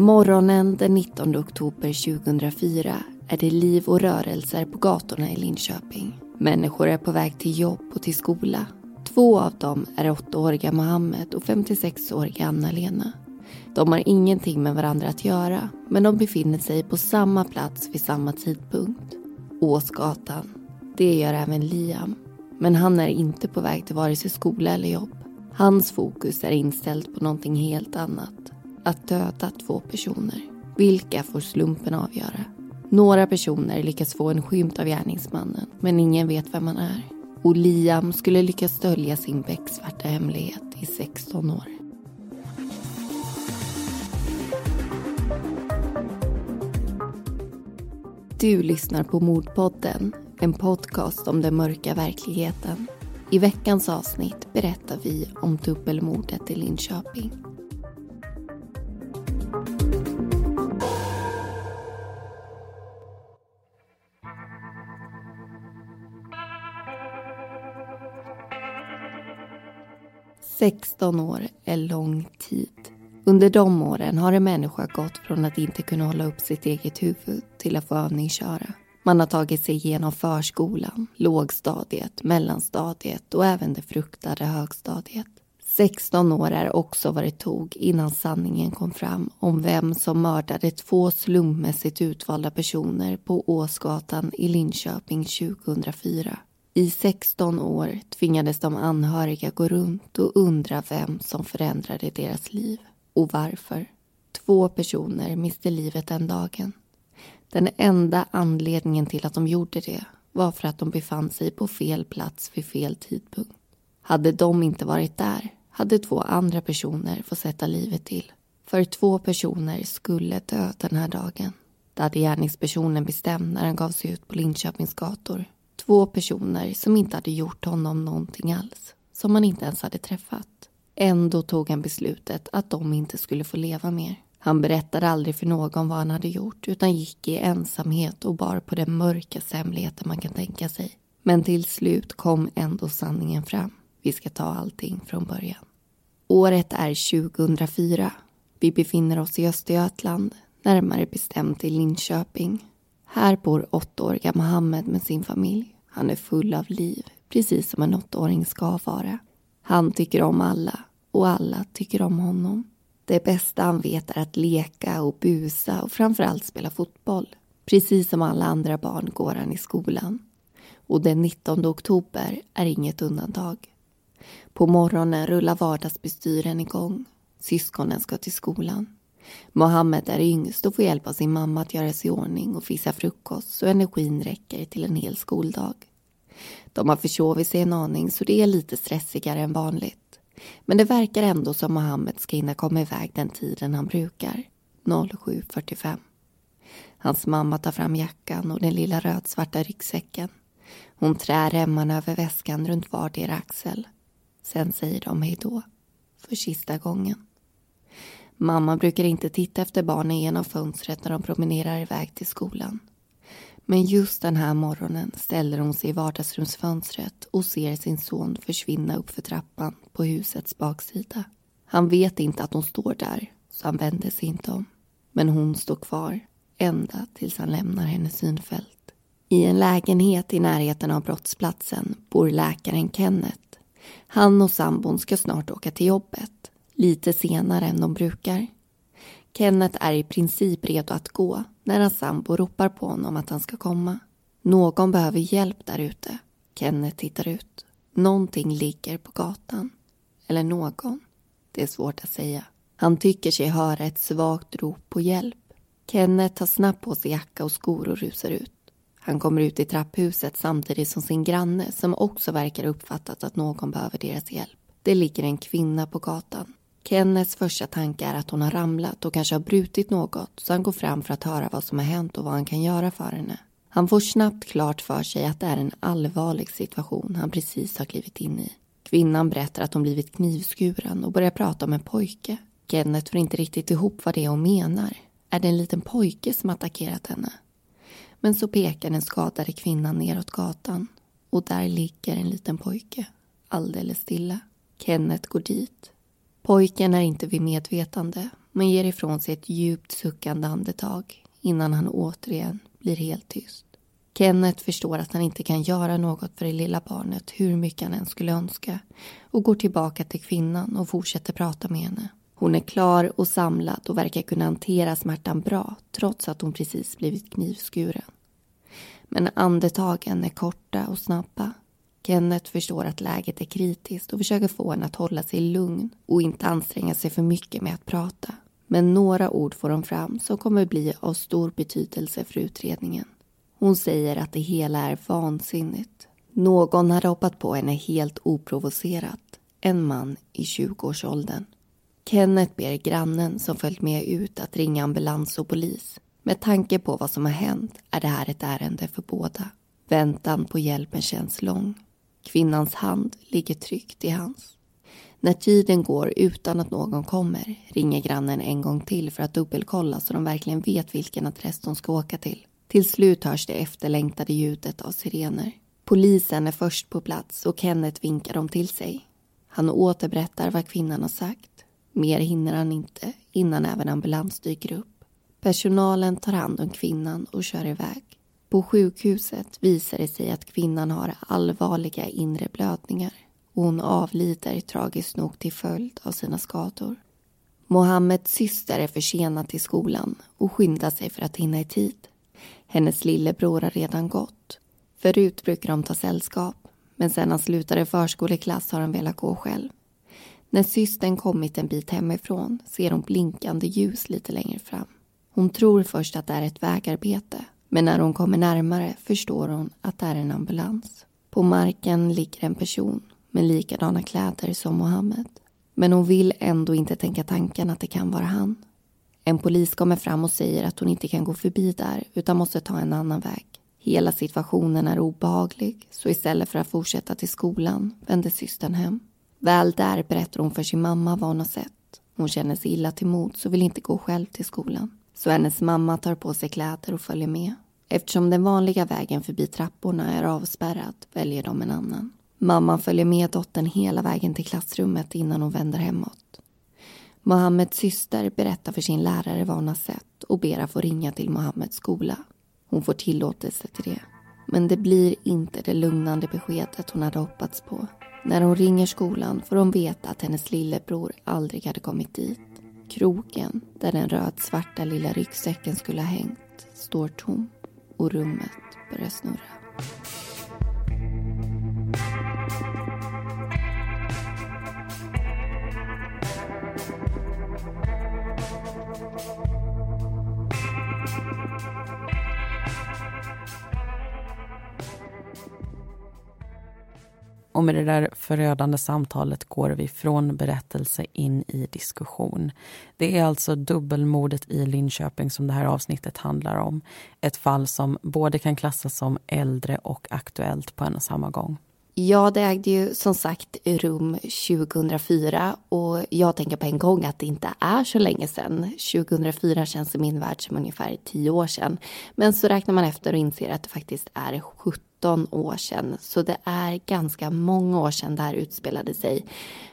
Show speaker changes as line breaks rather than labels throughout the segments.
Morgonen den 19 oktober 2004 är det liv och rörelser på gatorna i Linköping. Människor är på väg till jobb och till skola. Två av dem är 8-åriga Mohammed och 56-åriga Anna-Lena. De har ingenting med varandra att göra men de befinner sig på samma plats vid samma tidpunkt. Åsgatan. Det gör även Liam. Men han är inte på väg till vare sig skola eller jobb. Hans fokus är inställt på någonting helt annat. Att döda två personer. Vilka får slumpen avgöra? Några personer lyckas få en skymt av gärningsmannen men ingen vet vem han är. Och Liam skulle lyckas dölja sin becksvarta hemlighet i 16 år. Du lyssnar på Mordpodden, en podcast om den mörka verkligheten. I veckans avsnitt berättar vi om dubbelmordet i Linköping. 16 år är lång tid. Under de åren har en människa gått från att inte kunna hålla upp sitt eget huvud till att få övningsköra. Man har tagit sig igenom förskolan, lågstadiet, mellanstadiet och även det fruktade högstadiet. 16 år är också vad det tog innan sanningen kom fram om vem som mördade två slumpmässigt utvalda personer på Åsgatan i Linköping 2004. I 16 år tvingades de anhöriga gå runt och undra vem som förändrade deras liv och varför. Två personer miste livet den dagen. Den enda anledningen till att de gjorde det var för att de befann sig på fel plats vid fel tidpunkt. Hade de inte varit där hade två andra personer fått sätta livet till. För två personer skulle dö den här dagen. Det hade gärningspersonen bestämt när han gav sig ut på Linköpings gator Två personer som inte hade gjort honom någonting alls. Som han inte ens hade träffat. Ändå tog han beslutet att de inte skulle få leva mer. Han berättade aldrig för någon vad han hade gjort utan gick i ensamhet och bar på den mörkaste hemligheten man kan tänka sig. Men till slut kom ändå sanningen fram. Vi ska ta allting från början. Året är 2004. Vi befinner oss i Östergötland, närmare bestämt i Linköping. Här bor åttaåriga Mohammed med sin familj. Han är full av liv, precis som en åttaåring ska vara. Han tycker om alla och alla tycker om honom. Det bästa han vet är att leka och busa och framförallt spela fotboll. Precis som alla andra barn går han i skolan. Och den 19 oktober är inget undantag. På morgonen rullar vardagsbestyren igång. Syskonen ska till skolan. Mohammed är yngst och får hjälp av sin mamma att göra sig i ordning och fixa frukost så energin räcker till en hel skoldag. De har försovit sig en aning så det är lite stressigare än vanligt. Men det verkar ändå som Mohammed ska hinna komma iväg den tiden han brukar. 07.45. Hans mamma tar fram jackan och den lilla rödsvarta ryggsäcken. Hon trär remmarna över väskan runt vardera axel. Sen säger de hej då. För sista gången. Mamma brukar inte titta efter barnen genom fönstret när de promenerar iväg till skolan. Men just den här morgonen ställer hon sig i vardagsrumsfönstret och ser sin son försvinna uppför trappan på husets baksida. Han vet inte att hon står där, så han vänder sig inte om. Men hon står kvar, ända tills han lämnar hennes synfält. I en lägenhet i närheten av brottsplatsen bor läkaren Kenneth. Han och sambon ska snart åka till jobbet lite senare än de brukar. Kenneth är i princip redo att gå när hans sambo ropar på honom att han ska komma. Någon behöver hjälp där ute. Kenneth tittar ut. Någonting ligger på gatan. Eller någon. Det är svårt att säga. Han tycker sig höra ett svagt rop på hjälp. Kenneth tar snabbt på sig jacka och skor och rusar ut. Han kommer ut i trapphuset samtidigt som sin granne som också verkar uppfattat att någon behöver deras hjälp. Det ligger en kvinna på gatan. Kennets första tanke är att hon har ramlat och kanske har brutit något så han går fram för att höra vad som har hänt och vad han kan göra för henne. Han får snabbt klart för sig att det är en allvarlig situation han precis har klivit in i. Kvinnan berättar att hon blivit knivskuren och börjar prata om en pojke. Kenneth får inte riktigt ihop vad det är hon menar. Är det en liten pojke som attackerat henne? Men så pekar den skadade kvinnan neråt gatan och där ligger en liten pojke, alldeles stilla. Kenneth går dit Pojken är inte vid medvetande, men ger ifrån sig ett djupt suckande andetag innan han återigen blir helt tyst. Kenneth förstår att han inte kan göra något för det lilla barnet hur mycket han än skulle önska och går tillbaka till kvinnan och fortsätter prata med henne. Hon är klar och samlad och verkar kunna hantera smärtan bra trots att hon precis blivit knivskuren. Men andetagen är korta och snabba. Kenneth förstår att läget är kritiskt och försöker få henne att hålla sig lugn och inte anstränga sig för mycket med att prata. Men några ord får hon fram som kommer bli av stor betydelse för utredningen. Hon säger att det hela är vansinnigt. Någon hade hoppat på henne helt oprovocerat. En man i 20-årsåldern. Kenneth ber grannen som följt med ut att ringa ambulans och polis. Med tanke på vad som har hänt är det här ett ärende för båda. Väntan på hjälpen känns lång. Kvinnans hand ligger tryggt i hans. När tiden går utan att någon kommer ringer grannen en gång till för att dubbelkolla så de verkligen vet vilken adress de ska åka till. Till slut hörs det efterlängtade ljudet av sirener. Polisen är först på plats och Kenneth vinkar dem till sig. Han återberättar vad kvinnan har sagt. Mer hinner han inte innan även ambulans dyker upp. Personalen tar hand om kvinnan och kör iväg. På sjukhuset visar det sig att kvinnan har allvarliga inre blödningar och hon avlider tragiskt nog till följd av sina skador. Mohammeds syster är försenad till skolan och skyndar sig för att hinna i tid. Hennes lillebror har redan gått. Förut brukar de ta sällskap men sen han slutade förskoleklass har han velat gå själv. När systern kommit en bit hemifrån ser hon blinkande ljus lite längre fram. Hon tror först att det är ett vägarbete men när hon kommer närmare förstår hon att det är en ambulans. På marken ligger en person med likadana kläder som Mohammed. Men hon vill ändå inte tänka tanken att det kan vara han. En polis kommer fram och säger att hon inte kan gå förbi där utan måste ta en annan väg. Hela situationen är obehaglig så istället för att fortsätta till skolan vänder systern hem. Väl där berättar hon för sin mamma vad hon har sett. Hon känner sig illa till mods och vill inte gå själv till skolan. Så hennes mamma tar på sig kläder och följer med. Eftersom den vanliga vägen förbi trapporna är avspärrad väljer de en annan. Mamman följer med dottern hela vägen till klassrummet innan hon vänder hemåt. Mohammeds syster berättar för sin lärare vad hon har sett och ber att få ringa till Mohammeds skola. Hon får tillåtelse till det. Men det blir inte det lugnande beskedet hon hade hoppats på. När hon ringer skolan får hon veta att hennes lillebror aldrig hade kommit dit. Kroken där den rödsvarta lilla ryggsäcken skulle ha hängt står tom och rummet börjar snurra.
Och med det där förödande samtalet går vi från berättelse in i diskussion. Det är alltså dubbelmordet i Linköping som det här avsnittet handlar om. Ett fall som både kan klassas som äldre och aktuellt på en och samma gång.
Ja, det ägde ju som sagt rum 2004 och jag tänker på en gång att det inte är så länge sedan. 2004 känns i min värld som ungefär tio år sedan. Men så räknar man efter och inser att det faktiskt är 17 17 år sedan, så det är ganska många år sedan det här utspelade sig.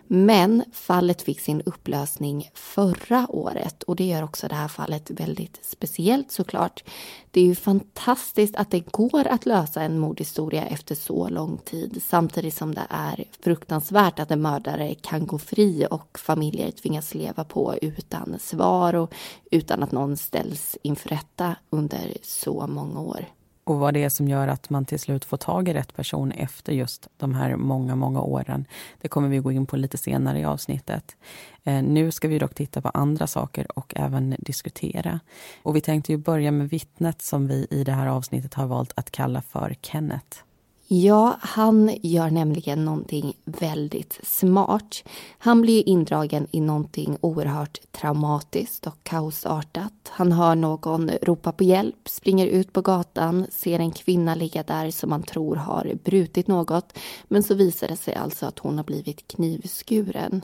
Men fallet fick sin upplösning förra året och det gör också det här fallet väldigt speciellt såklart. Det är ju fantastiskt att det går att lösa en mordhistoria efter så lång tid samtidigt som det är fruktansvärt att en mördare kan gå fri och familjer tvingas leva på utan svar och utan att någon ställs inför rätta under så många år
och vad det är som gör att man till slut får tag i rätt person efter just de här många, många åren. Det kommer vi gå in på lite senare i avsnittet. Eh, nu ska vi dock titta på andra saker och även diskutera. Och vi tänkte ju börja med vittnet som vi i det här avsnittet har valt att kalla för Kenneth.
Ja, han gör nämligen någonting väldigt smart. Han blir indragen i någonting oerhört traumatiskt och kaosartat. Han hör någon ropa på hjälp, springer ut på gatan, ser en kvinna ligga där som man tror har brutit något. Men så visar det sig alltså att hon har blivit knivskuren.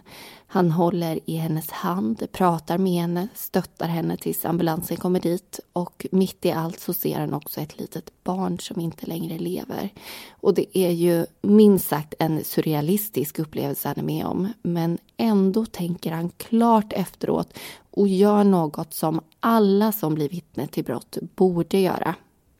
Han håller i hennes hand, pratar med henne, stöttar henne tills ambulansen kommer dit och mitt i allt så ser han också ett litet barn som inte längre lever. Och det är ju minst sagt en surrealistisk upplevelse han är med om. Men ändå tänker han klart efteråt och gör något som alla som blir vittne till brott borde göra.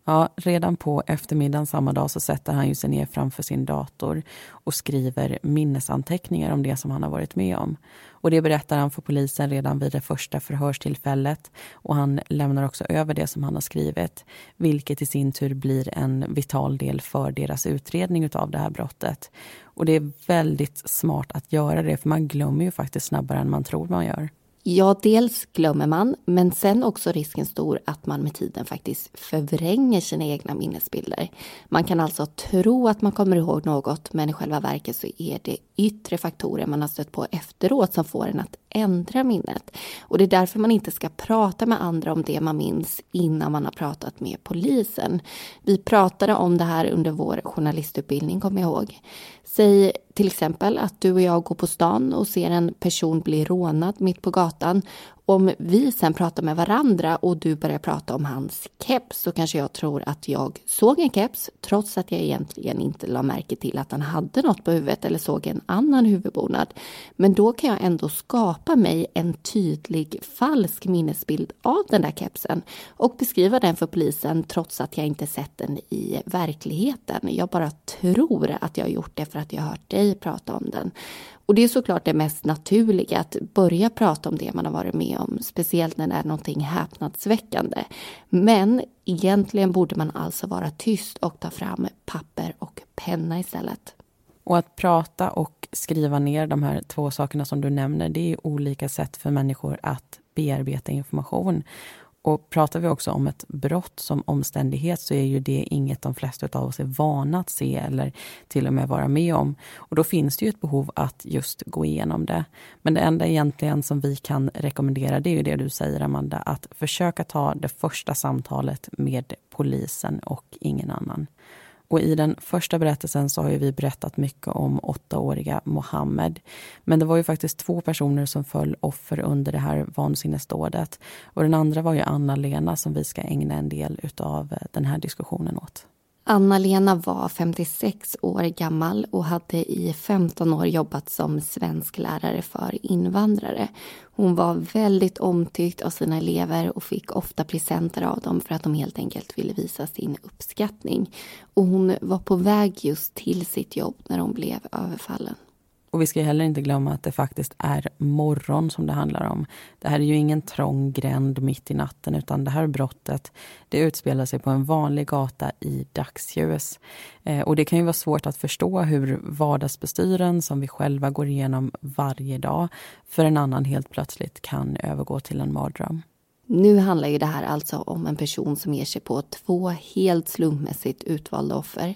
Ja, redan på eftermiddagen samma dag så sätter han ju sig ner framför sin dator och skriver minnesanteckningar om det som han har varit med om. Och det berättar han för polisen redan vid det första förhörstillfället och han lämnar också över det som han har skrivit, vilket i sin tur blir en vital del för deras utredning av det här brottet. Och det är väldigt smart att göra det, för man glömmer ju faktiskt snabbare än man tror man gör.
Ja, dels glömmer man, men sen också risken stor att man med tiden faktiskt förvränger sina egna minnesbilder. Man kan alltså tro att man kommer ihåg något, men i själva verket så är det yttre faktorer man har stött på efteråt som får en att ändra minnet. Och det är därför man inte ska prata med andra om det man minns innan man har pratat med polisen. Vi pratade om det här under vår journalistutbildning, kommer jag ihåg. Säg till exempel att du och jag går på stan och ser en person bli rånad mitt på gatan om vi sen pratar med varandra och du börjar prata om hans keps så kanske jag tror att jag såg en keps trots att jag egentligen inte la märke till att han hade något på huvudet eller såg en annan huvudbonad. Men då kan jag ändå skapa mig en tydlig falsk minnesbild av den där kepsen och beskriva den för polisen trots att jag inte sett den i verkligheten. Jag bara tror att jag har gjort det för att jag har hört dig prata om den. Och det är såklart det mest naturliga att börja prata om det man har varit med om, speciellt när det är någonting häpnadsväckande. Men egentligen borde man alltså vara tyst och ta fram papper och penna istället.
Och att prata och skriva ner de här två sakerna som du nämner, det är olika sätt för människor att bearbeta information. Och pratar vi också om ett brott som omständighet så är ju det inget de flesta av oss är vana att se eller till och med vara med om. Och då finns det ju ett behov att just gå igenom det. Men det enda egentligen som vi kan rekommendera det är ju det du säger Amanda, att försöka ta det första samtalet med polisen och ingen annan. Och i den första berättelsen så har vi berättat mycket om åttaåriga Mohammed. Men det var ju faktiskt två personer som föll offer under det här vansinnesdådet. Och den andra var ju Anna-Lena som vi ska ägna en del av eh, den här diskussionen åt.
Anna-Lena var 56 år gammal och hade i 15 år jobbat som svensklärare för invandrare. Hon var väldigt omtyckt av sina elever och fick ofta presenter av dem för att de helt enkelt ville visa sin uppskattning. Och hon var på väg just till sitt jobb när hon blev överfallen.
Och vi ska heller inte glömma att det faktiskt är morgon som det handlar om. Det här är ju ingen trång gränd mitt i natten utan det här brottet det utspelar sig på en vanlig gata i dagsljus. Eh, och det kan ju vara svårt att förstå hur vardagsbestyren som vi själva går igenom varje dag för en annan helt plötsligt kan övergå till en mardröm.
Nu handlar ju det här alltså om en person som ger sig på två helt slumpmässigt utvalda offer.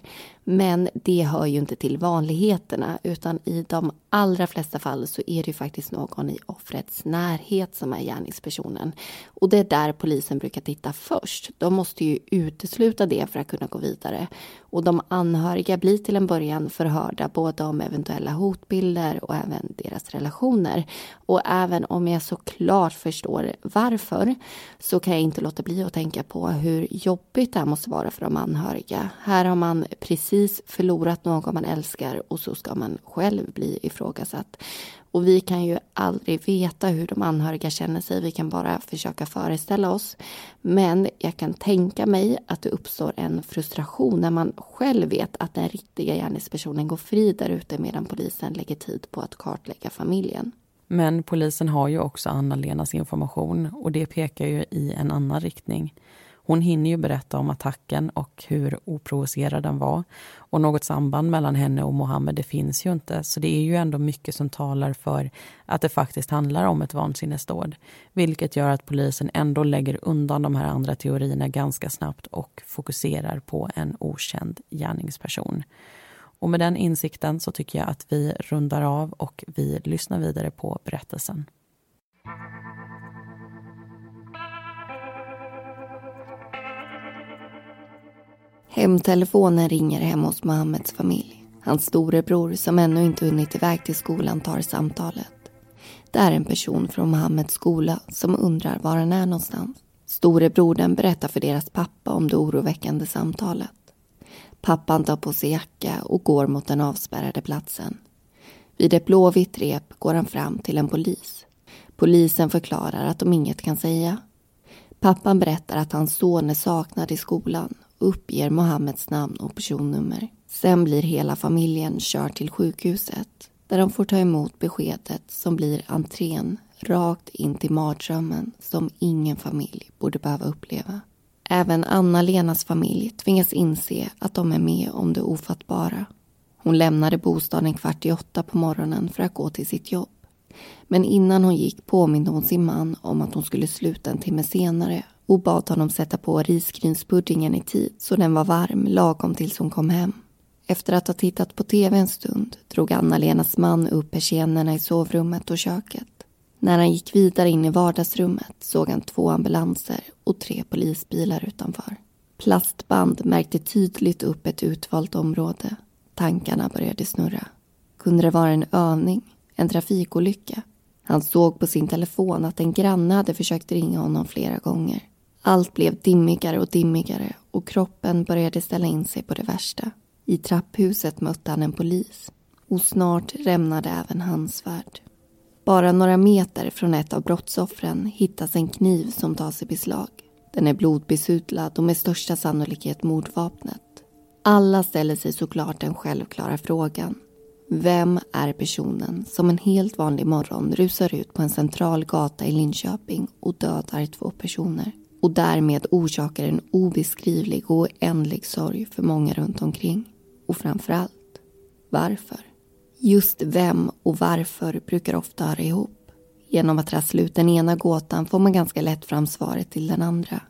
Men det hör ju inte till vanligheterna utan i de allra flesta fall så är det ju faktiskt någon i offrets närhet som är gärningspersonen. Och det är där polisen brukar titta först. De måste ju utesluta det för att kunna gå vidare. Och de anhöriga blir till en början förhörda både om eventuella hotbilder och även deras relationer. Och även om jag såklart förstår varför så kan jag inte låta bli att tänka på hur jobbigt det här måste vara för de anhöriga. Här har man precis förlorat någon man älskar och så ska man själv bli ifrågasatt. Och vi kan ju aldrig veta hur de anhöriga känner sig. Vi kan bara försöka föreställa oss. Men jag kan tänka mig att det uppstår en frustration när man själv vet att den riktiga gärningspersonen går fri där ute medan polisen lägger tid på att kartlägga familjen.
Men polisen har ju också Anna-Lenas information och det pekar ju i en annan riktning. Hon hinner ju berätta om attacken och hur oprovocerad den var. Och något samband mellan henne och Mohammed det finns ju inte. Så det är ju ändå mycket som talar för att det faktiskt handlar om ett vansinnesdåd. Vilket gör att polisen ändå lägger undan de här andra teorierna ganska snabbt och fokuserar på en okänd gärningsperson. Och med den insikten så tycker jag att vi rundar av och vi lyssnar vidare på berättelsen.
Hemtelefonen ringer hemma hos Mohammeds familj. Hans storebror som ännu inte hunnit iväg till skolan tar samtalet. Det är en person från Mohammeds skola som undrar var han är någonstans. Storebrodern berättar för deras pappa om det oroväckande samtalet. Pappan tar på sig jacka och går mot den avspärrade platsen. Vid ett blåvitt rep går han fram till en polis. Polisen förklarar att de inget kan säga. Pappan berättar att hans son är saknad i skolan uppger Mohammeds namn och personnummer. Sen blir hela familjen körd till sjukhuset där de får ta emot beskedet som blir entrén rakt in till mardrömmen som ingen familj borde behöva uppleva. Även Anna-Lenas familj tvingas inse att de är med om det ofattbara. Hon lämnade bostaden kvart i åtta på morgonen för att gå till sitt jobb. Men innan hon gick påminde hon sin man om att hon skulle sluta en timme senare och bad honom sätta på risgrynspuddingen i tid så den var varm lagom tills hon kom hem. Efter att ha tittat på tv en stund drog Anna-Lenas man upp persiennerna i sovrummet och köket. När han gick vidare in i vardagsrummet såg han två ambulanser och tre polisbilar utanför. Plastband märkte tydligt upp ett utvalt område. Tankarna började snurra. Kunde det vara en övning? En trafikolycka? Han såg på sin telefon att en granne hade försökt ringa honom flera gånger. Allt blev dimmigare och dimmigare och kroppen började ställa in sig på det värsta. I trapphuset mötte han en polis och snart rämnade även hans värld. Bara några meter från ett av brottsoffren hittas en kniv som tas i beslag. Den är blodbesudlad och med största sannolikhet mordvapnet. Alla ställer sig såklart den självklara frågan. Vem är personen som en helt vanlig morgon rusar ut på en central gata i Linköping och dödar två personer? Och därmed orsakar en obeskrivlig och oändlig sorg för många runt omkring. Och framför allt, varför? Just vem och varför brukar ofta höra ihop. Genom att rassla ut den ena gåtan får man ganska lätt fram svaret till den andra.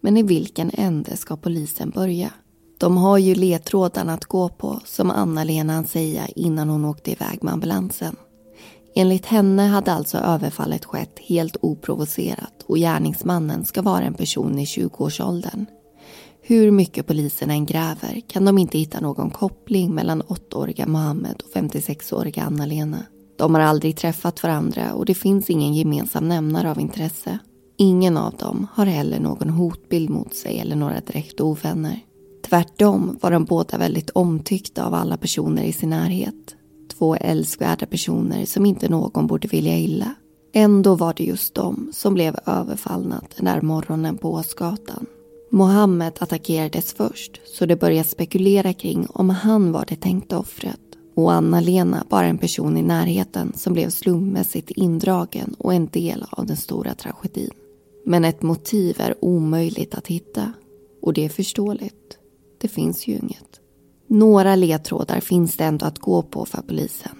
Men i vilken ände ska polisen börja? De har ju ledtrådarna att gå på, som Anna-Lena hann säga innan hon åkte iväg med ambulansen. Enligt henne hade alltså överfallet skett helt oprovocerat och gärningsmannen ska vara en person i 20-årsåldern. Hur mycket polisen än gräver kan de inte hitta någon koppling mellan 8-åriga Mohammed och 56-åriga Anna-Lena. De har aldrig träffat varandra och det finns ingen gemensam nämnare av intresse. Ingen av dem har heller någon hotbild mot sig eller några direkt ovänner. Tvärtom var de båda väldigt omtyckta av alla personer i sin närhet. Två älskvärda personer som inte någon borde vilja illa. Ändå var det just de som blev överfallna den där morgonen på Åsgatan. Mohammed attackerades först så det började spekulera kring om han var det tänkta offret och Anna-Lena bara en person i närheten som blev slumpmässigt indragen och en del av den stora tragedin. Men ett motiv är omöjligt att hitta och det är förståeligt. Det finns ju inget. Några ledtrådar finns det ändå att gå på för polisen.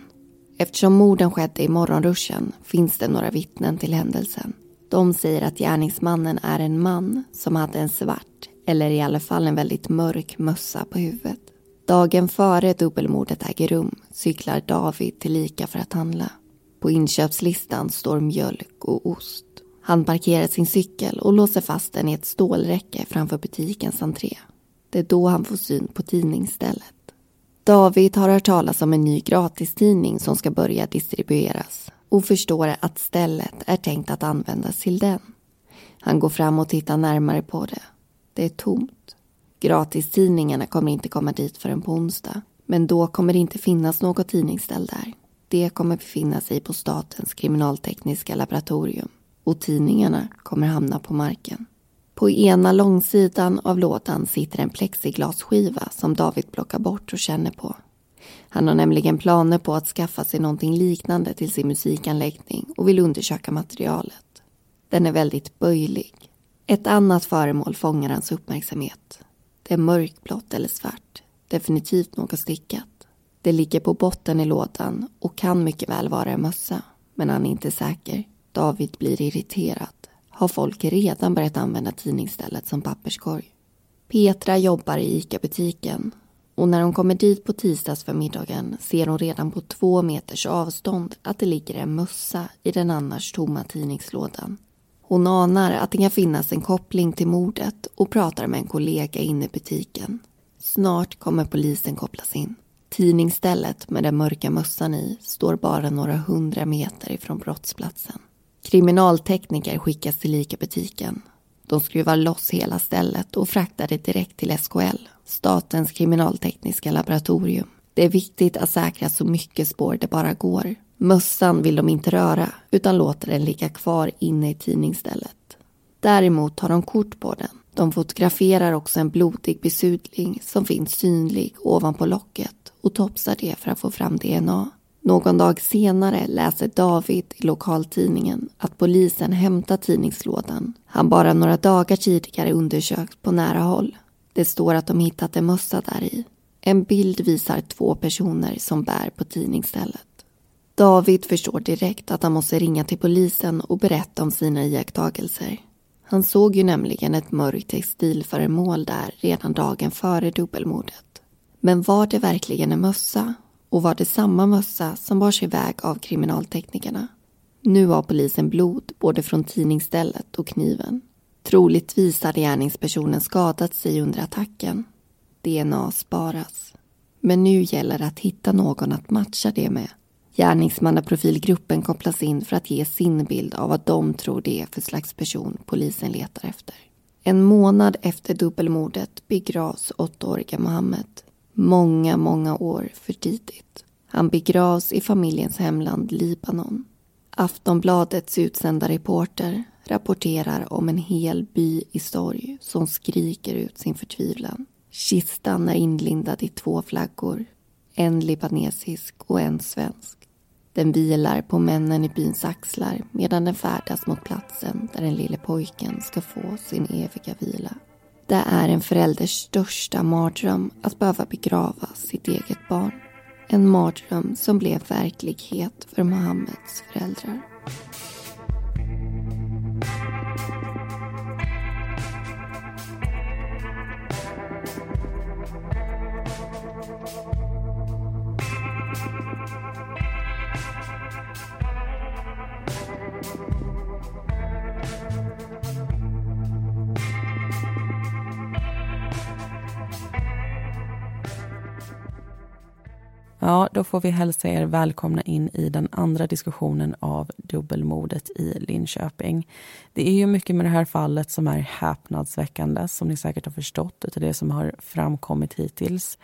Eftersom morden skedde i morgonruschen finns det några vittnen till händelsen. De säger att gärningsmannen är en man som hade en svart, eller i alla fall en väldigt mörk mössa på huvudet. Dagen före dubbelmordet äger rum cyklar David till Lika för att handla. På inköpslistan står mjölk och ost. Han parkerar sin cykel och låser fast den i ett stålräcke framför butikens entré. Det är då han får syn på tidningsstället. David har hört talas om en ny gratistidning som ska börja distribueras och förstår att stället är tänkt att användas till den. Han går fram och tittar närmare på det. Det är tomt. Gratistidningarna kommer inte komma dit förrän på onsdag. Men då kommer det inte finnas något tidningsställ där. Det kommer befinna sig på statens kriminaltekniska laboratorium och tidningarna kommer hamna på marken. På ena långsidan av lådan sitter en plexiglasskiva som David plockar bort och känner på. Han har nämligen planer på att skaffa sig någonting liknande till sin musikanläggning och vill undersöka materialet. Den är väldigt böjlig. Ett annat föremål fångar hans uppmärksamhet. Det är mörkblått eller svart. Definitivt något stickat. Det ligger på botten i lådan och kan mycket väl vara en mössa. Men han är inte säker. David blir irriterad. Har folk redan börjat använda tidningsstället som papperskorg? Petra jobbar i ICA-butiken och när hon kommer dit på tisdagsförmiddagen ser hon redan på två meters avstånd att det ligger en mössa i den annars tomma tidningslådan. Hon anar att det kan finnas en koppling till mordet och pratar med en kollega inne i butiken. Snart kommer polisen kopplas in. Tidningsstället med den mörka mössan i står bara några hundra meter ifrån brottsplatsen. Kriminaltekniker skickas till ICA-butiken. De skruvar loss hela stället och fraktar det direkt till SKL, Statens kriminaltekniska laboratorium. Det är viktigt att säkra så mycket spår det bara går. Mössan vill de inte röra utan låter den ligga kvar inne i tidningsstället. Däremot tar de kort på den. De fotograferar också en blodig besudling som finns synlig ovanpå locket och topsar det för att få fram DNA. Någon dag senare läser David i lokaltidningen att polisen hämtat tidningslådan han bara några dagar tidigare undersökt på nära håll. Det står att de hittat en mössa där i. En bild visar två personer som bär på tidningsstället. David förstår direkt att han måste ringa till polisen och berätta om sina iakttagelser. Han såg ju nämligen ett mörkt textilföremål där redan dagen före dubbelmordet. Men var det verkligen en mössa? Och var det samma mössa som bars iväg av kriminalteknikerna? Nu har polisen blod både från tidningsstället och kniven. Troligtvis hade gärningspersonen skadat sig under attacken. DNA sparas. Men nu gäller det att hitta någon att matcha det med. Gärningsmannaprofilgruppen kopplas in för att ge sin bild av vad de tror det är för slags person polisen letar efter. En månad efter dubbelmordet begravs åttaåriga Mohammed. Många, många år för tidigt. Han begravs i familjens hemland Libanon. Aftonbladets utsända reporter rapporterar om en hel by i sorg som skriker ut sin förtvivlan. Kistan är inlindad i två flaggor, en libanesisk och en svensk. Den vilar på männen i byns axlar medan den färdas mot platsen där den lille pojken ska få sin eviga vila. Det är en förälders största mardröm att behöva begrava sitt eget barn. En mardröm som blev verklighet för Mohammeds föräldrar.
Ja, då får vi hälsa er välkomna in i den andra diskussionen av dubbelmordet i Linköping. Det är ju mycket med det här fallet som är häpnadsväckande, som ni säkert har förstått utav det som har framkommit hittills.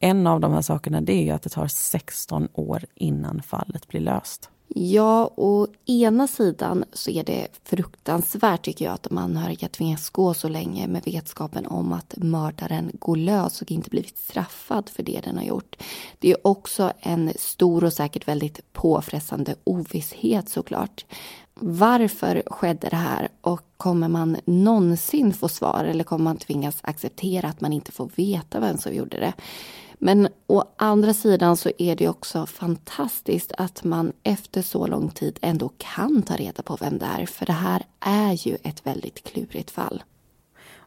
En av de här sakerna det är att det tar 16 år innan fallet blir löst.
Ja, å ena sidan så är det fruktansvärt tycker jag att de anhöriga tvingas gå så länge med vetskapen om att mördaren går lös och inte blivit straffad för det den har gjort. Det är också en stor och säkert väldigt påfrestande ovisshet såklart. Varför skedde det här och kommer man någonsin få svar eller kommer man tvingas acceptera att man inte får veta vem som gjorde det? Men å andra sidan så är det också fantastiskt att man efter så lång tid ändå kan ta reda på vem det är. För det här är ju ett väldigt klurigt fall.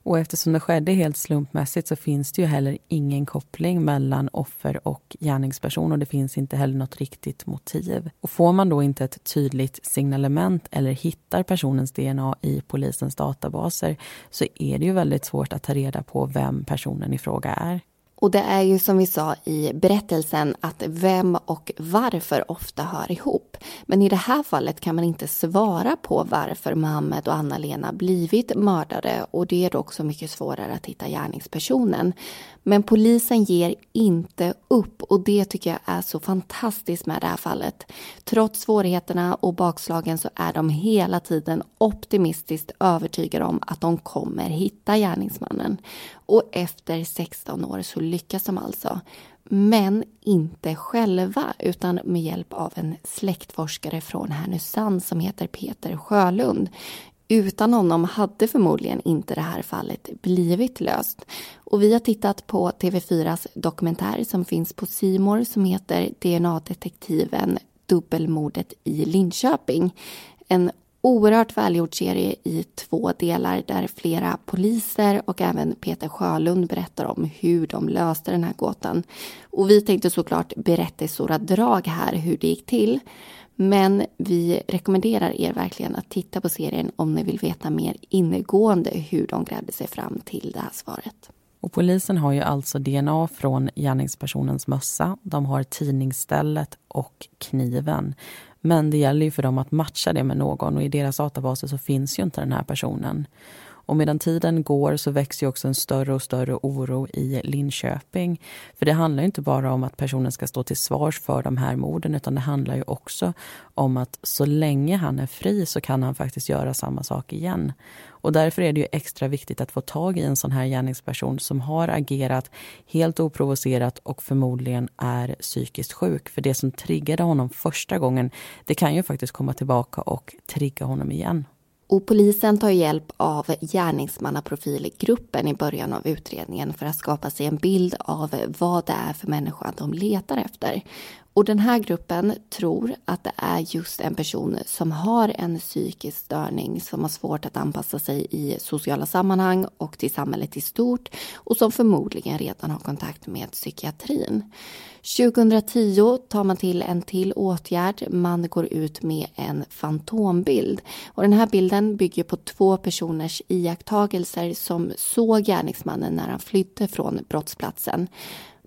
Och eftersom det skedde helt slumpmässigt så finns det ju heller ingen koppling mellan offer och gärningsperson och det finns inte heller något riktigt motiv. Och får man då inte ett tydligt signalement eller hittar personens DNA i polisens databaser så är det ju väldigt svårt att ta reda på vem personen i fråga är.
Och det är ju som vi sa i berättelsen att vem och varför ofta hör ihop. Men i det här fallet kan man inte svara på varför Mohammed och Anna-Lena blivit mördade och det är då också mycket svårare att hitta gärningspersonen. Men polisen ger inte upp och det tycker jag är så fantastiskt med det här fallet. Trots svårigheterna och bakslagen så är de hela tiden optimistiskt övertygade om att de kommer hitta gärningsmannen. Och efter 16 år så lyckas de alltså. Men inte själva, utan med hjälp av en släktforskare från Härnösand som heter Peter Sjölund. Utan honom hade förmodligen inte det här fallet blivit löst. Och vi har tittat på TV4s dokumentär som finns på Simor som heter DNA-detektiven Dubbelmordet i Linköping. En oerhört välgjord serie i två delar där flera poliser och även Peter Sjölund berättar om hur de löste den här gåtan. Och vi tänkte såklart berätta i stora drag här hur det gick till. Men vi rekommenderar er verkligen att titta på serien om ni vill veta mer ingående hur de grävde sig fram till det här svaret.
Och polisen har ju alltså DNA från gärningspersonens mössa. De har tidningsstället och kniven. Men det gäller ju för dem att matcha det med någon och i deras databaser så finns ju inte den här personen. Och medan tiden går så växer också en större och större oro i Linköping. För det handlar inte bara om att personen ska stå till svars för de här morden utan det handlar ju också om att så länge han är fri så kan han faktiskt göra samma sak igen. Och därför är det ju extra viktigt att få tag i en sån här gärningsperson som har agerat helt oprovocerat och förmodligen är psykiskt sjuk. För det som triggade honom första gången, det kan ju faktiskt komma tillbaka och trigga honom igen.
Och polisen tar hjälp av gärningsmannaprofilgruppen i början av utredningen för att skapa sig en bild av vad det är för människa de letar efter. Och den här gruppen tror att det är just en person som har en psykisk störning som har svårt att anpassa sig i sociala sammanhang och till samhället i stort och som förmodligen redan har kontakt med psykiatrin. 2010 tar man till en till åtgärd. Man går ut med en fantombild. Och den här bilden bygger på två personers iakttagelser som såg gärningsmannen när han flydde från brottsplatsen.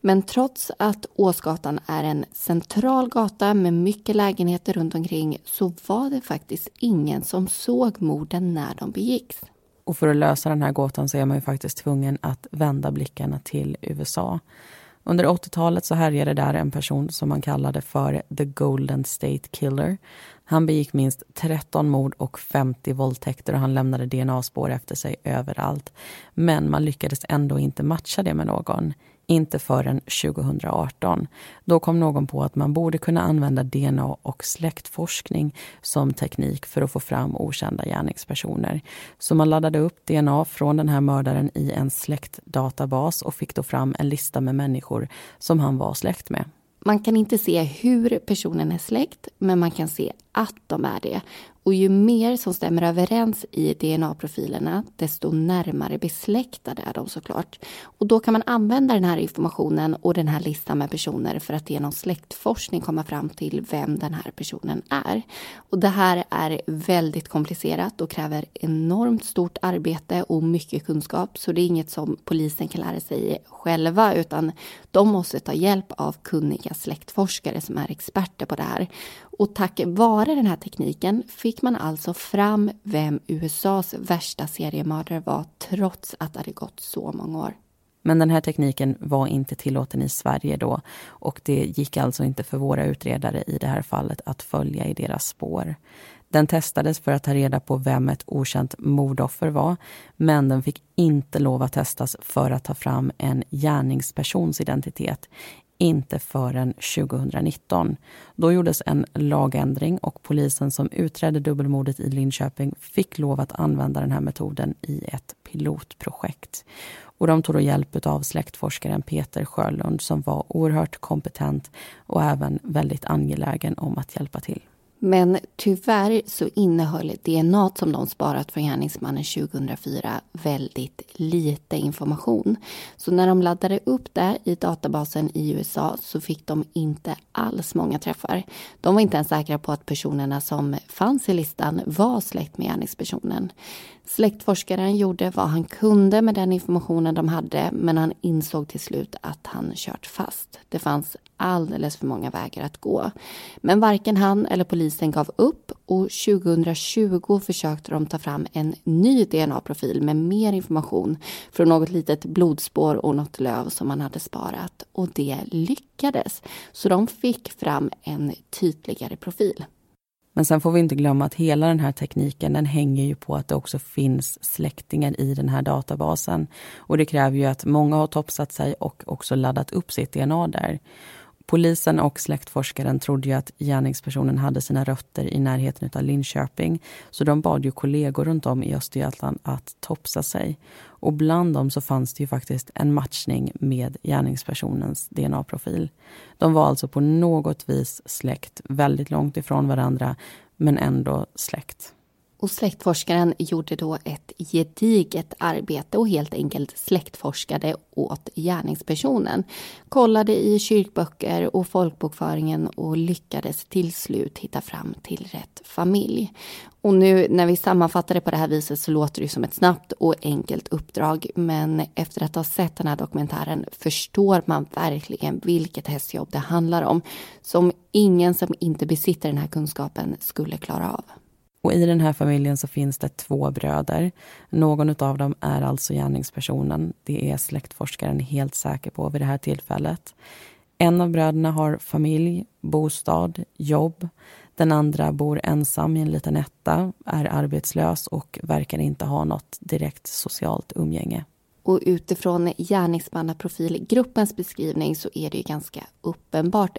Men trots att Åsgatan är en central gata med mycket lägenheter runt omkring så var det faktiskt ingen som såg morden när de begicks.
Och för att lösa den här gåtan så är man ju faktiskt tvungen att vända blickarna till USA. Under 80-talet så härjade där en person som man kallade för The Golden State Killer. Han begick minst 13 mord och 50 våldtäkter och han lämnade DNA-spår efter sig överallt. Men man lyckades ändå inte matcha det med någon. Inte förrän 2018. Då kom någon på att man borde kunna använda DNA och släktforskning som teknik för att få fram okända gärningspersoner. Så man laddade upp DNA från den här mördaren i en släktdatabas och fick då fram en lista med människor som han var släkt med.
Man kan inte se hur personen är släkt, men man kan se att de är det. Och ju mer som stämmer överens i DNA-profilerna, desto närmare besläktade är de såklart. Och då kan man använda den här informationen och den här listan med personer för att genom släktforskning komma fram till vem den här personen är. Och det här är väldigt komplicerat och kräver enormt stort arbete och mycket kunskap. Så det är inget som polisen kan lära sig själva, utan de måste ta hjälp av kunniga släktforskare som är experter på det här. Och tack vare den här tekniken fick man alltså fram vem USAs värsta seriemördare var trots att det hade gått så många år.
Men den här tekniken var inte tillåten i Sverige då och det gick alltså inte för våra utredare i det här fallet att följa i deras spår. Den testades för att ta reda på vem ett okänt mordoffer var men den fick inte lov att testas för att ta fram en gärningspersons identitet inte förrän 2019. Då gjordes en lagändring och polisen som utredde dubbelmordet i Linköping fick lov att använda den här metoden i ett pilotprojekt. Och de tog då hjälp av släktforskaren Peter Sjölund som var oerhört kompetent och även väldigt angelägen om att hjälpa till.
Men tyvärr så innehöll DNA som de sparat från gärningsmannen 2004 väldigt lite information. Så när de laddade upp det i databasen i USA så fick de inte alls många träffar. De var inte ens säkra på att personerna som fanns i listan var släkt med gärningspersonen. Släktforskaren gjorde vad han kunde med den informationen de hade men han insåg till slut att han kört fast. Det fanns alldeles för många vägar att gå. Men varken han eller polisen gav upp och 2020 försökte de ta fram en ny DNA-profil med mer information från något litet blodspår och något löv som man hade sparat. Och det lyckades. Så de fick fram en tydligare profil.
Men sen får vi inte glömma att hela den här tekniken den hänger ju på att det också finns släktingar i den här databasen. Och det kräver ju att många har topsat sig och också laddat upp sitt DNA där. Polisen och släktforskaren trodde ju att gärningspersonen hade sina rötter i närheten av Linköping så de bad ju kollegor runt om i Östergötland att topsa sig. Och bland dem så fanns det ju faktiskt en matchning med gärningspersonens DNA-profil. De var alltså på något vis släkt, väldigt långt ifrån varandra men ändå släkt.
Och släktforskaren gjorde då ett gediget arbete och helt enkelt släktforskade åt gärningspersonen. Kollade i kyrkböcker och folkbokföringen och lyckades till slut hitta fram till rätt familj. Och nu när vi sammanfattar det på det här viset så låter det som ett snabbt och enkelt uppdrag. Men efter att ha sett den här dokumentären förstår man verkligen vilket hästjobb det handlar om. Som ingen som inte besitter den här kunskapen skulle klara av.
Och I den här familjen så finns det två bröder. Någon av dem är alltså gärningspersonen. Det är släktforskaren helt säker på vid det här tillfället. En av bröderna har familj, bostad, jobb. Den andra bor ensam i en liten etta, är arbetslös och verkar inte ha något direkt socialt umgänge.
Och utifrån gärningsmannaprofilgruppens beskrivning så är det ju ganska uppenbart.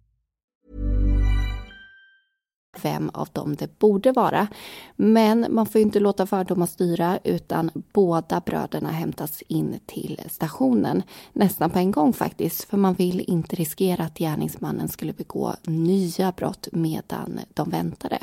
Vem av dem det borde vara. Men man får inte låta fördomar styra utan båda bröderna hämtas in till stationen. Nästan på en gång faktiskt, för man vill inte riskera att gärningsmannen skulle begå nya brott medan de väntade.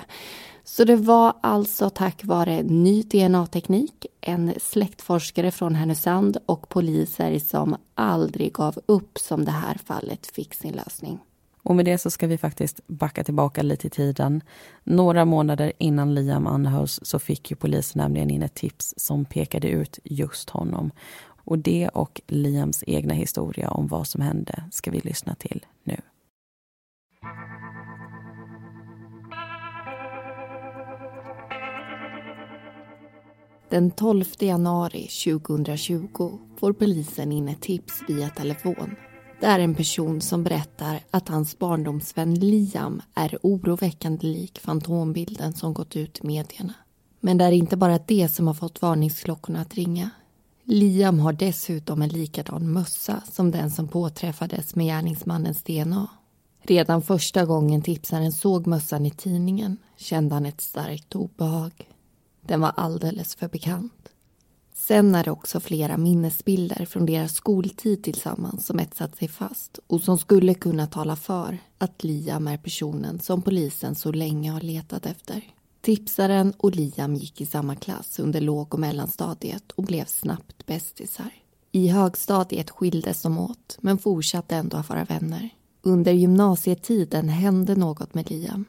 Så det var alltså tack vare ny DNA-teknik, en släktforskare från Härnösand och poliser som aldrig gav upp som det här fallet fick sin lösning.
Och med det så ska vi faktiskt backa tillbaka lite i tiden. Några månader innan Liam anhölls så fick ju polisen nämligen in ett tips som pekade ut just honom. Och det och Liams egna historia om vad som hände ska vi lyssna till nu.
Den 12 januari 2020 får polisen in ett tips via telefon. Det är en person som berättar att hans barndomsvän Liam är oroväckande lik fantombilden som gått ut i medierna. Men det är inte bara det som har fått varningsklockorna att ringa. Liam har dessutom en likadan mössa som den som påträffades med gärningsmannens DNA. Redan första gången tipsaren såg mössan i tidningen kände han ett starkt obehag. Den var alldeles för bekant. Sen är det också flera minnesbilder från deras skoltid tillsammans som etsat sig fast och som skulle kunna tala för att Liam är personen som polisen så länge har letat efter. Tipsaren och Liam gick i samma klass under låg och mellanstadiet och blev snabbt bästisar. I högstadiet skildes de åt, men fortsatte ändå att vara vänner. Under gymnasietiden hände något med Liam.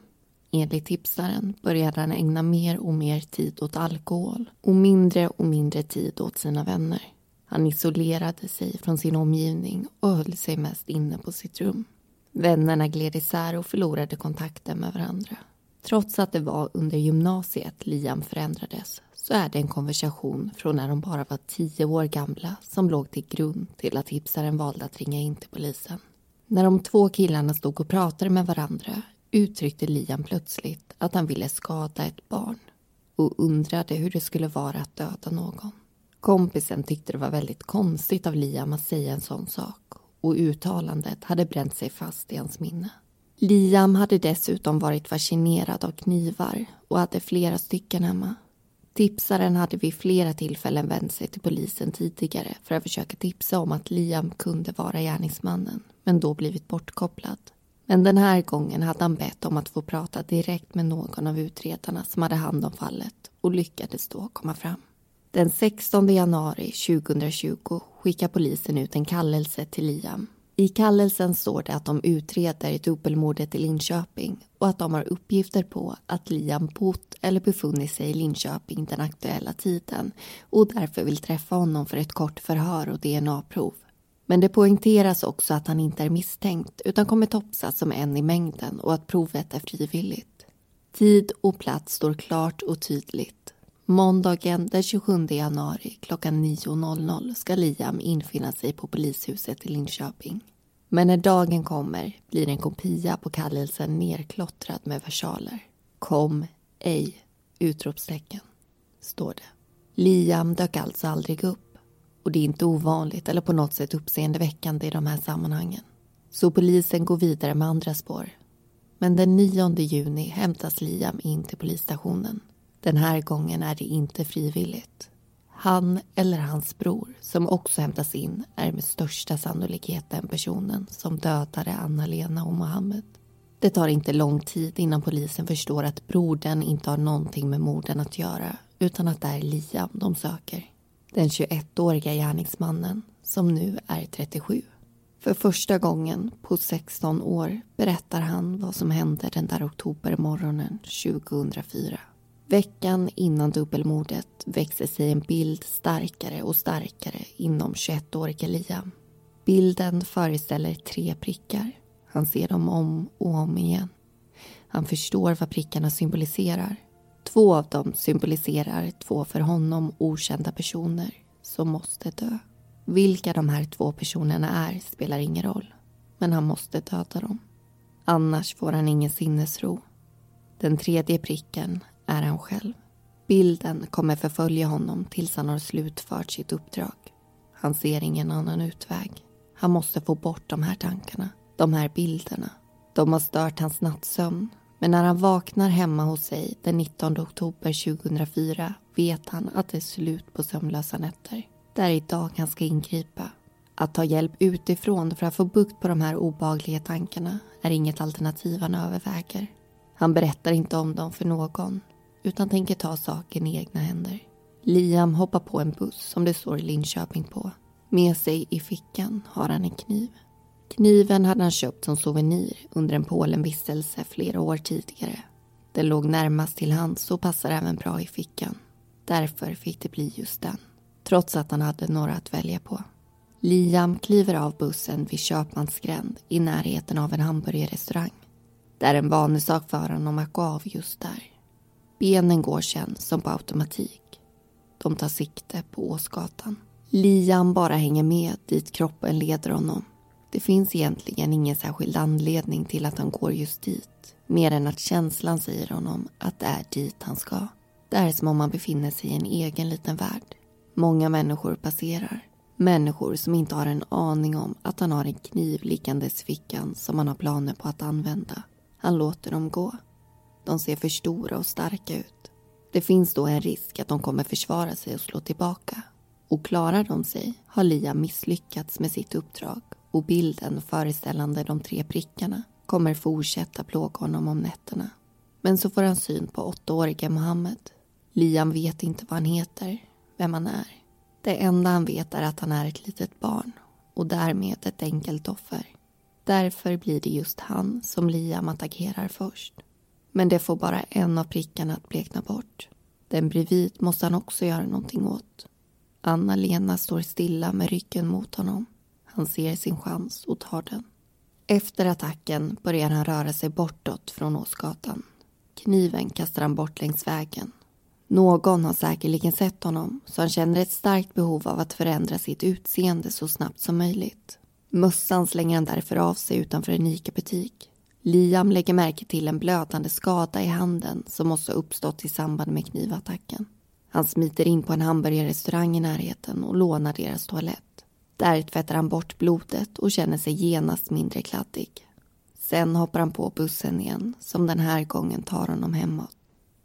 Enligt tipsaren började han ägna mer och mer tid åt alkohol och mindre och mindre tid åt sina vänner. Han isolerade sig från sin omgivning och höll sig mest inne på sitt rum. Vännerna gled isär och förlorade kontakten med varandra. Trots att det var under gymnasiet Liam förändrades så är det en konversation från när de bara var tio år gamla som låg till grund till att tipsaren valde att ringa in till polisen. När de två killarna stod och pratade med varandra uttryckte Liam plötsligt att han ville skada ett barn och undrade hur det skulle vara att döda någon. Kompisen tyckte det var väldigt konstigt av Liam att säga en sån sak och uttalandet hade bränt sig fast i hans minne. Liam hade dessutom varit fascinerad av knivar och hade flera stycken hemma. Tipsaren hade vid flera tillfällen vänt sig till polisen tidigare för att försöka tipsa om att Liam kunde vara gärningsmannen men då blivit bortkopplad. Men den här gången hade han bett om att få prata direkt med någon av utredarna som hade hand om fallet och lyckades då komma fram. Den 16 januari 2020 skickar polisen ut en kallelse till Liam. I kallelsen står det att de utreder dubbelmordet i Linköping och att de har uppgifter på att Liam bott eller befunnit sig i Linköping den aktuella tiden och därför vill träffa honom för ett kort förhör och DNA-prov. Men det poängteras också att han inte är misstänkt utan kommer topsas som en i mängden och att provet är frivilligt. Tid och plats står klart och tydligt. Måndagen den 27 januari klockan 9.00 ska Liam infinna sig på polishuset i Linköping. Men när dagen kommer blir en kopia på kallelsen nerklottrad med versaler. Kom ej! Utropstecken, står det. Liam dök alltså aldrig upp och det är inte ovanligt eller på något sätt uppseendeväckande i de här sammanhangen. Så polisen går vidare med andra spår. Men den 9 juni hämtas Liam in till polisstationen. Den här gången är det inte frivilligt. Han eller hans bror, som också hämtas in, är med största sannolikhet den personen som dödade Anna-Lena och Mohammed. Det tar inte lång tid innan polisen förstår att brodern inte har någonting med morden att göra utan att det är Liam de söker. Den 21-åriga gärningsmannen som nu är 37. För första gången på 16 år berättar han vad som hände den där oktobermorgonen 2004. Veckan innan dubbelmordet växer sig en bild starkare och starkare inom 21-årige Liam. Bilden föreställer tre prickar. Han ser dem om och om igen. Han förstår vad prickarna symboliserar. Två av dem symboliserar två för honom okända personer som måste dö. Vilka de här två personerna är spelar ingen roll. Men han måste döda dem. Annars får han ingen sinnesro. Den tredje pricken är han själv. Bilden kommer förfölja honom tills han har slutfört sitt uppdrag. Han ser ingen annan utväg. Han måste få bort de här tankarna, de här bilderna. De har stört hans nattsömn. Men när han vaknar hemma hos sig den 19 oktober 2004 vet han att det är slut på sömnlösa nätter. Det är idag han ska ingripa. Att ta hjälp utifrån för att få bukt på de här obehagliga tankarna är inget alternativ han överväger. Han berättar inte om dem för någon utan tänker ta saken i egna händer. Liam hoppar på en buss som det står Linköping på. Med sig i fickan har han en kniv. Kniven hade han köpt som souvenir under en Polenvistelse flera år tidigare. Den låg närmast till hands och passar även bra i fickan. Därför fick det bli just den trots att han hade några att välja på. Liam kliver av bussen vid Köpmansgränd i närheten av en hamburgerrestaurang. Det är en vanesak för honom att gå av just där. Benen går sen som på automatik. De tar sikte på Åsgatan. Liam bara hänger med dit kroppen leder honom. Det finns egentligen ingen särskild anledning till att han går just dit. Mer än att känslan säger honom att det är dit han ska. Det är som om han befinner sig i en egen liten värld. Många människor passerar. Människor som inte har en aning om att han har en kniv liggandes i fickan som han har planer på att använda. Han låter dem gå. De ser för stora och starka ut. Det finns då en risk att de kommer försvara sig och slå tillbaka. Och klarar de sig har Lia misslyckats med sitt uppdrag och bilden föreställande de tre prickarna kommer fortsätta plåga honom om nätterna. Men så får han syn på åttaårige Mohammed. Liam vet inte vad han heter vem han är. Det enda han vet är att han är ett litet barn och därmed ett enkelt offer. Därför blir det just han som Liam attackerar först. Men det får bara en av prickarna att blekna bort. Den bredvid måste han också göra någonting åt. Anna-Lena står stilla med ryggen mot honom. Han ser sin chans och tar den. Efter attacken börjar han röra sig bortåt från Åsgatan. Kniven kastar han bort längs vägen någon har säkerligen sett honom så han känner ett starkt behov av att förändra sitt utseende så snabbt som möjligt. Mössan slänger han därför av sig utanför en ICA-butik. Liam lägger märke till en blödande skada i handen som måste ha uppstått i samband med knivattacken. Han smiter in på en hamburgerrestaurang i närheten och lånar deras toalett. Där tvättar han bort blodet och känner sig genast mindre kladdig. Sen hoppar han på bussen igen som den här gången tar honom hemåt.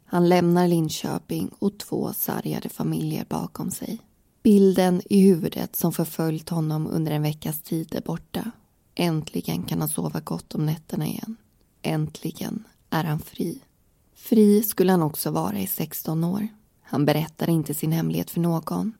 Han lämnar Linköping och två sargade familjer bakom sig. Bilden i huvudet som förföljt honom under en veckas tid är borta. Äntligen kan han sova gott om nätterna igen. Äntligen är han fri. Fri skulle han också vara i 16 år. Han berättar inte sin hemlighet för någon.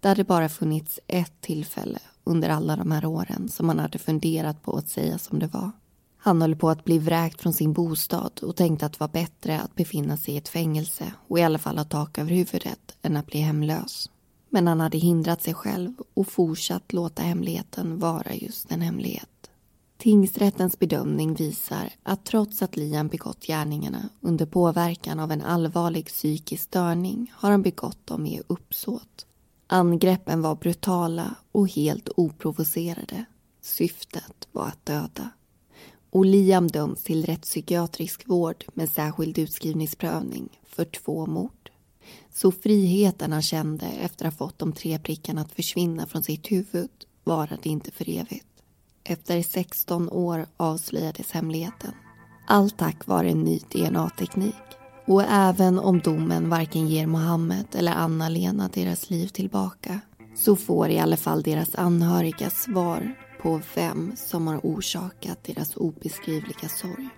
Det hade bara funnits ett tillfälle under alla de här åren som han hade funderat på att säga som det var. Han höll på att bli vräkt från sin bostad och tänkte att det var bättre att befinna sig i ett fängelse och i alla fall ha tak över huvudet än att bli hemlös. Men han hade hindrat sig själv och fortsatt låta hemligheten vara just en hemlighet. Tingsrättens bedömning visar att trots att Liam begått gärningarna under påverkan av en allvarlig psykisk störning har han begått dem i uppsåt. Angreppen var brutala och helt oprovocerade. Syftet var att döda och Liam döms till rättspsykiatrisk vård med särskild utskrivningsprövning för två mord. Så friheten han kände efter att ha fått de tre prickarna att försvinna från sitt huvud varade inte för evigt. Efter 16 år avslöjades hemligheten. Allt tack vare en ny DNA-teknik. Och även om domen varken ger Mohammed eller Anna-Lena deras liv tillbaka så får i alla fall deras anhöriga svar på vem som har orsakat deras obeskrivliga sorg.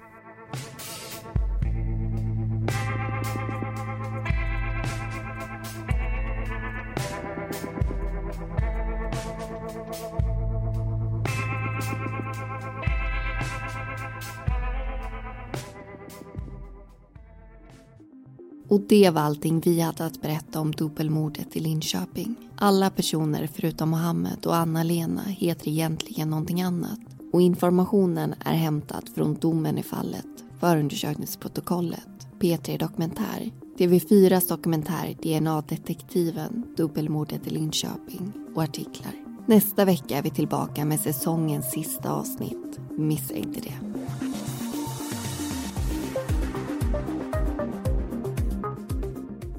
Och det var allting vi hade att berätta om dubbelmordet i Linköping. Alla personer förutom Mohammed och Anna-Lena heter egentligen någonting annat. Och informationen är hämtad från domen i fallet, förundersökningsprotokollet, P3 Dokumentär, TV4s dokumentär DNA-detektiven, dubbelmordet i Linköping och artiklar. Nästa vecka är vi tillbaka med säsongens sista avsnitt. Missa inte det.